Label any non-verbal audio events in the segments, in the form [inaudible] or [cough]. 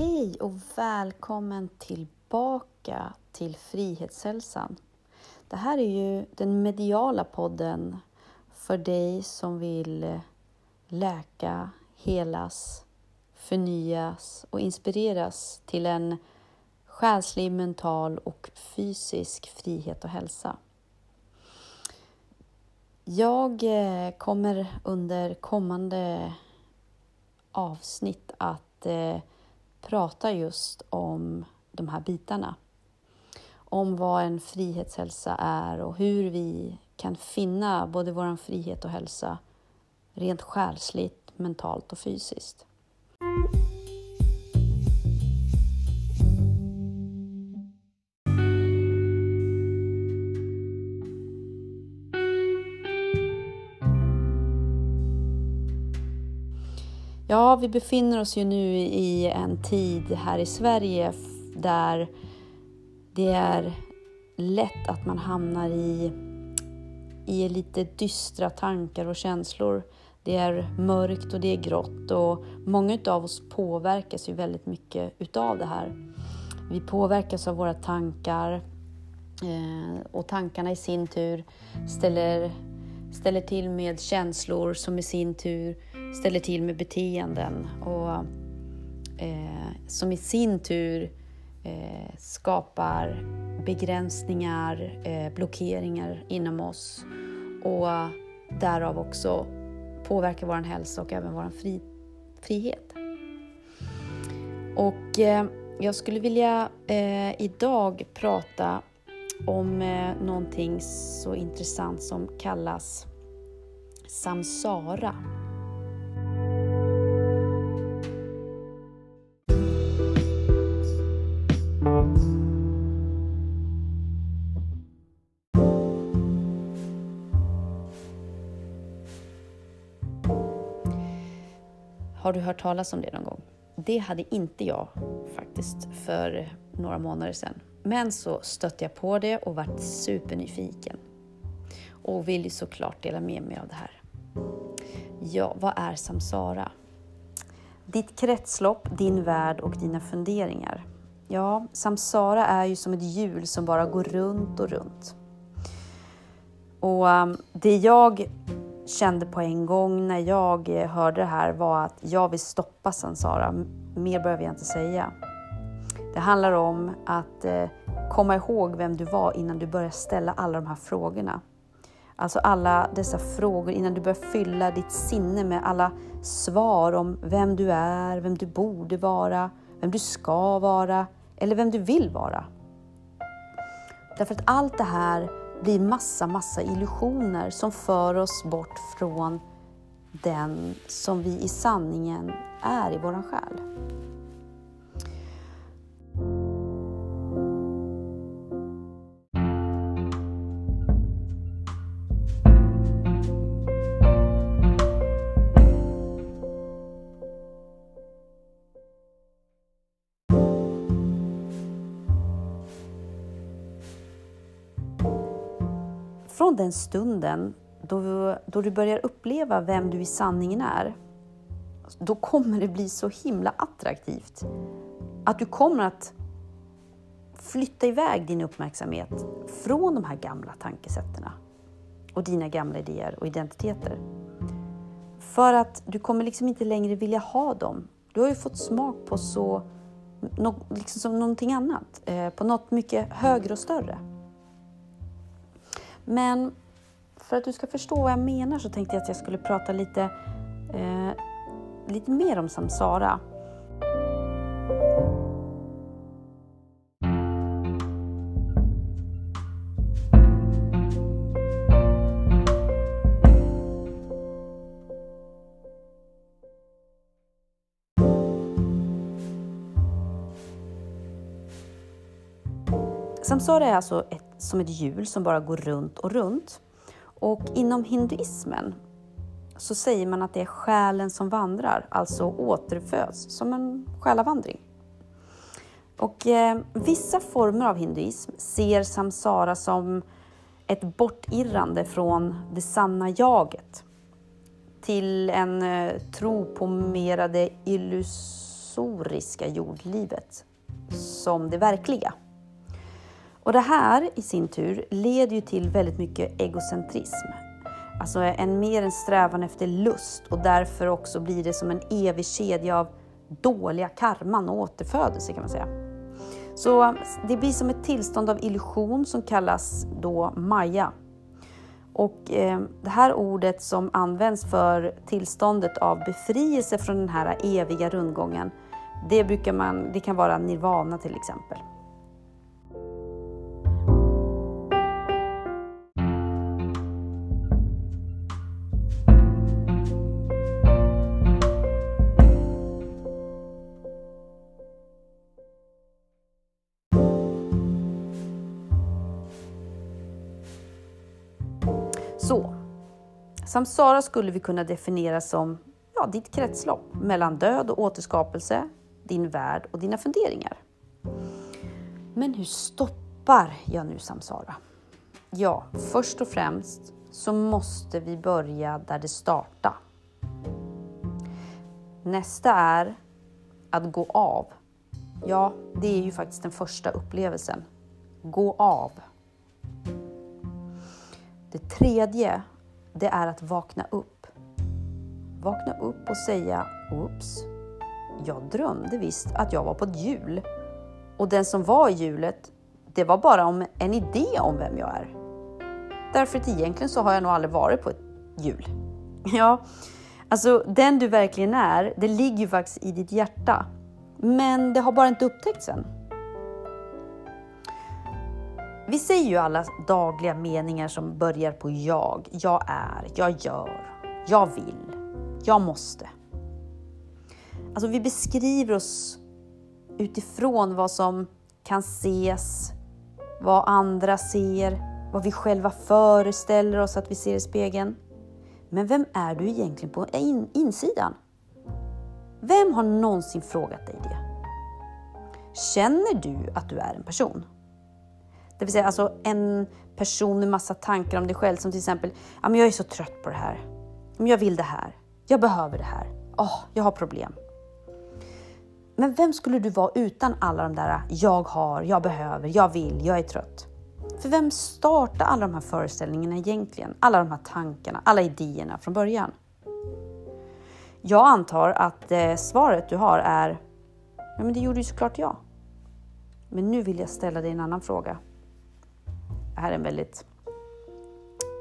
Hej och välkommen tillbaka till Frihetshälsan. Det här är ju den mediala podden för dig som vill läka, helas, förnyas och inspireras till en själslig, mental och fysisk frihet och hälsa. Jag eh, kommer under kommande avsnitt att eh, pratar just om de här bitarna. Om vad en frihetshälsa är och hur vi kan finna både vår frihet och hälsa rent själsligt, mentalt och fysiskt. Ja, vi befinner oss ju nu i en tid här i Sverige där det är lätt att man hamnar i, i lite dystra tankar och känslor. Det är mörkt och det är grått och många av oss påverkas ju väldigt mycket utav det här. Vi påverkas av våra tankar eh, och tankarna i sin tur ställer, ställer till med känslor som i sin tur ställer till med beteenden och eh, som i sin tur eh, skapar begränsningar, eh, blockeringar inom oss och därav också påverkar vår hälsa och även vår fri, frihet. Och eh, jag skulle vilja eh, idag prata om eh, någonting så intressant som kallas samsara. Har du hört talas om det någon gång? Det hade inte jag faktiskt för några månader sedan. Men så stötte jag på det och vart supernyfiken. Och vill ju såklart dela med mig av det här. Ja, vad är samsara? Ditt kretslopp, din värld och dina funderingar. Ja, samsara är ju som ett hjul som bara går runt och runt. Och um, det jag kände på en gång när jag eh, hörde det här var att jag vill stoppa Sansara. Mer behöver jag inte säga. Det handlar om att eh, komma ihåg vem du var innan du börjar ställa alla de här frågorna. Alltså alla dessa frågor innan du börjar fylla ditt sinne med alla svar om vem du är, vem du borde vara, vem du ska vara eller vem du vill vara. Därför att allt det här blir massa, massa illusioner som för oss bort från den som vi i sanningen är i våran själ. Från den stunden då, då du börjar uppleva vem du i sanningen är, då kommer det bli så himla attraktivt. Att du kommer att flytta iväg din uppmärksamhet från de här gamla tankesätterna och dina gamla idéer och identiteter. För att du kommer liksom inte längre vilja ha dem. Du har ju fått smak på så, liksom som någonting annat, eh, på något mycket högre och större. Men för att du ska förstå vad jag menar så tänkte jag att jag skulle prata lite, eh, lite mer om samsara. Samsara är alltså ett, som ett hjul som bara går runt och runt. Och inom hinduismen så säger man att det är själen som vandrar, alltså återföds som en själavandring. Och eh, vissa former av hinduism ser samsara som ett bortirrande från det sanna jaget till en eh, tro på mera det illusoriska jordlivet som det verkliga. Och det här i sin tur leder ju till väldigt mycket egocentrism. Alltså en mer en strävan efter lust och därför också blir det som en evig kedja av dåliga karman och återfödelse kan man säga. Så det blir som ett tillstånd av illusion som kallas då Maya. Och eh, det här ordet som används för tillståndet av befrielse från den här eviga rundgången, det, brukar man, det kan vara nirvana till exempel. Samsara skulle vi kunna definiera som ja, ditt kretslopp mellan död och återskapelse, din värld och dina funderingar. Men hur stoppar jag nu samsara? Ja, först och främst så måste vi börja där det startar. Nästa är att gå av. Ja, det är ju faktiskt den första upplevelsen. Gå av. Det tredje, det är att vakna upp. Vakna upp och säga Oops, jag drömde visst att jag var på ett hjul. Och den som var i hjulet, det var bara om en idé om vem jag är. Därför att egentligen så har jag nog aldrig varit på ett hjul. [laughs] Ja, alltså den du verkligen är, det ligger ju faktiskt i ditt hjärta. Men det har bara inte upptäckts än. Vi säger ju alla dagliga meningar som börjar på jag. Jag är, jag gör, jag vill, jag måste. Alltså vi beskriver oss utifrån vad som kan ses, vad andra ser, vad vi själva föreställer oss att vi ser i spegeln. Men vem är du egentligen på in insidan? Vem har någonsin frågat dig det? Känner du att du är en person? Det vill säga alltså en person med massa tankar om dig själv som till exempel, ja men jag är så trött på det här. Men jag vill det här. Jag behöver det här. Åh, oh, jag har problem. Men vem skulle du vara utan alla de där jag har, jag behöver, jag vill, jag är trött? För vem startar alla de här föreställningarna egentligen? Alla de här tankarna, alla idéerna från början? Jag antar att eh, svaret du har är, ja men det gjorde ju såklart jag. Men nu vill jag ställa dig en annan fråga. Det här är en väldigt,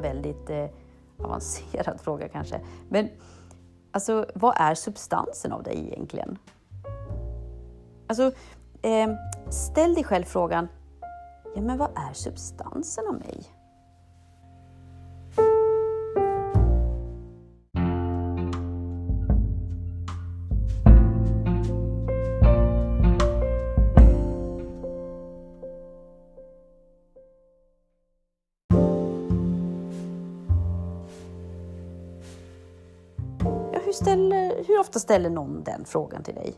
väldigt eh, avancerad [laughs] fråga kanske. Men alltså, vad är substansen av dig egentligen? Alltså, eh, ställ dig själv frågan, ja men vad är substansen av mig? Hur, ställer, hur ofta ställer någon den frågan till dig?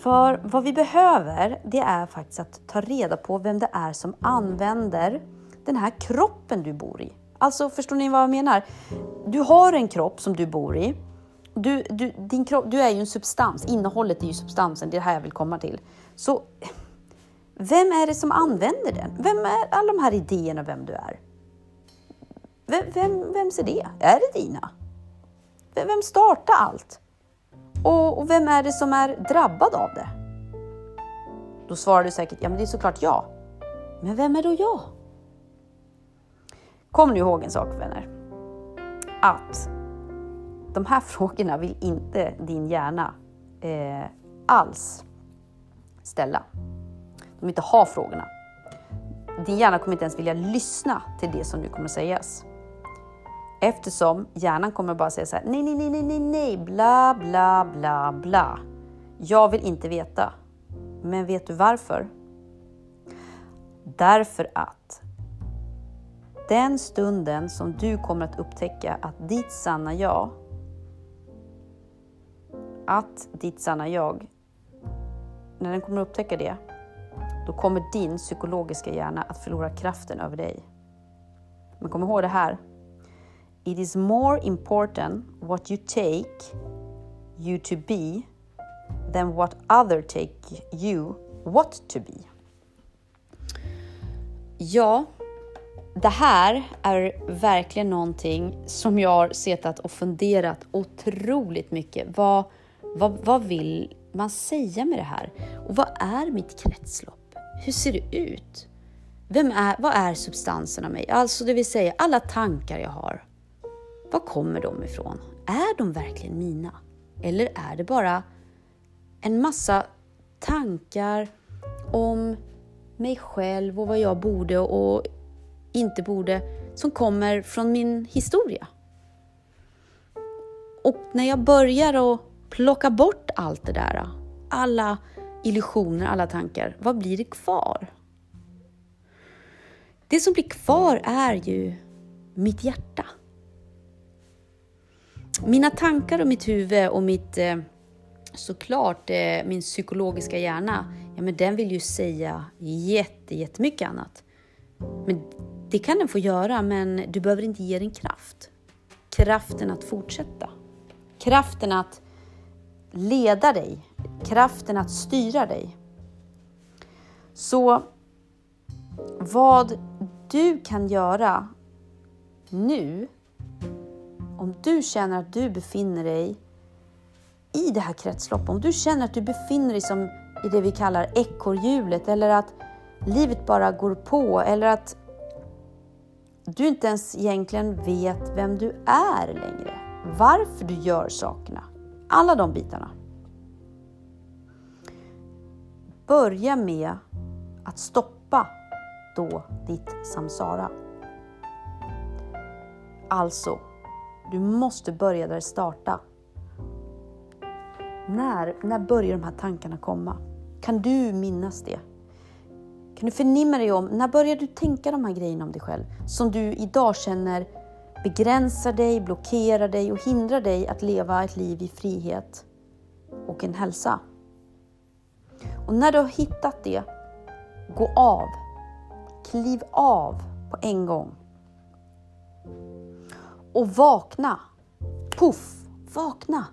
För vad vi behöver, det är faktiskt att ta reda på vem det är som använder den här kroppen du bor i. Alltså, förstår ni vad jag menar? Du har en kropp som du bor i. Du, du, din kropp, du är ju en substans, innehållet är ju substansen, det är det här jag vill komma till. Så vem är det som använder den? Vem är alla de här idéerna vem du är? Vem, vem, vems är det? Är det dina? Vem startar allt? Och, och, vem är det som är drabbad av det? Då svarar du säkert, ja men det är såklart jag. Men vem är då jag? Kom nu ihåg en sak vänner. Att de här [laughs] frågorna vill inte din hjärna eh, alls ställa. De vill inte ha frågorna. Din hjärna kommer inte ens vilja lyssna till det som nu kommer sägas. Eftersom hjärnan kommer bara säga så här, nej, nej, nej, nej, nej, nej, bla, bla, bla, bla. Jag vill inte veta. Men vet du varför? Därför att den stunden som du kommer att upptäcka att ditt sanna jag, att ditt sanna jag, när den kommer att upptäcka det, då kommer din psykologiska hjärna att förlora kraften över dig. Men kom ihåg det här, It is more important what you take you to be than what other take you what to be. Ja, det här är verkligen någonting som jag har suttit och funderat otroligt mycket. Vad, vad, vad vill man säga med det här? Och vad är mitt kretslopp? Hur ser det ut? Vem är, vad är substansen av mig? Alltså det vill säga alla tankar jag har. Var kommer de ifrån? Är de verkligen mina? Eller är det bara en massa tankar om mig själv och vad jag borde och inte borde som kommer från min historia. Och när jag börjar att plocka bort allt det där, alla illusioner, alla tankar, vad blir det kvar? Det som blir kvar är ju mitt hjärta. Mina tankar och mitt huvud och mitt eh, såklart eh, min psykologiska hjärna, ja men den vill ju säga jätte, jättemycket annat. Men det kan den få göra, men du behöver inte ge den kraft. Kraften att fortsätta. Kraften att leda dig. Kraften att styra dig. Så vad du kan göra nu, om du känner att du befinner dig i det här kretsloppet, om du känner att du befinner dig som i det vi kallar ekorrhjulet eller att livet bara går på eller att du inte ens egentligen vet vem du är längre. Varför du gör sakerna. Alla de bitarna. Börja med att stoppa då ditt samsara. Alltså, du måste börja där det starta. När, när börjar de här tankarna komma? Kan du minnas det? Kan du förnimma dig om, när började du tänka de här grejerna om dig själv som du idag känner begränsar dig, blockerar dig och hindrar dig att leva ett liv i frihet och en hälsa? Och när du har hittat det, gå av. Kliv av på en gång. Och vakna. Puff, vakna.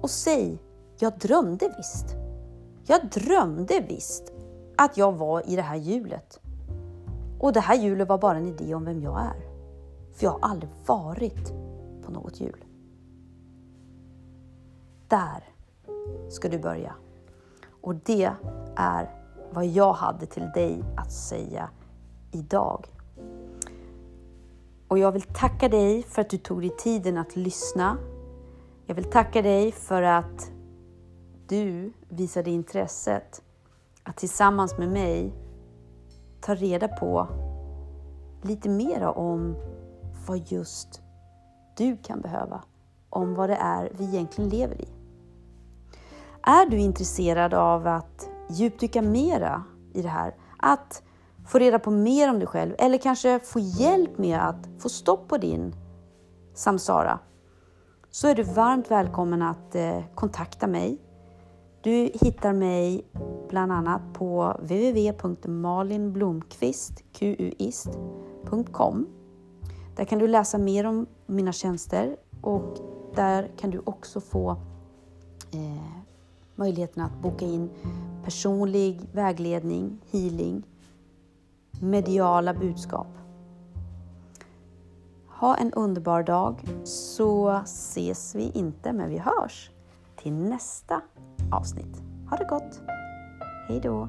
Och säg, jag drömde visst. Jag drömde visst att jag var i det här hjulet. Och det här hjulet var bara en idé om vem jag är. För jag har aldrig varit på något hjul. Där ska du börja. Och det är vad jag hade till dig att säga idag. Och jag vill tacka dig för att du tog dig tiden att lyssna. Jag vill tacka dig för att du visade intresset att tillsammans med mig ta reda på lite mera om vad just du kan behöva, om vad det är vi egentligen lever i. Är du intresserad av att djupdyka mera i det här, att få reda på mer om dig själv eller kanske få hjälp med att få stopp på din samsara, så är du varmt välkommen att eh, kontakta mig. Du hittar mig bland annat på www.malinblomqvist.quist.com Där kan du läsa mer om mina tjänster och där kan du också få eh, möjligheten att boka in personlig vägledning, healing, mediala budskap. Ha en underbar dag så ses vi inte, men vi hörs till nästa avsnitt. Ha det gott! Hej då!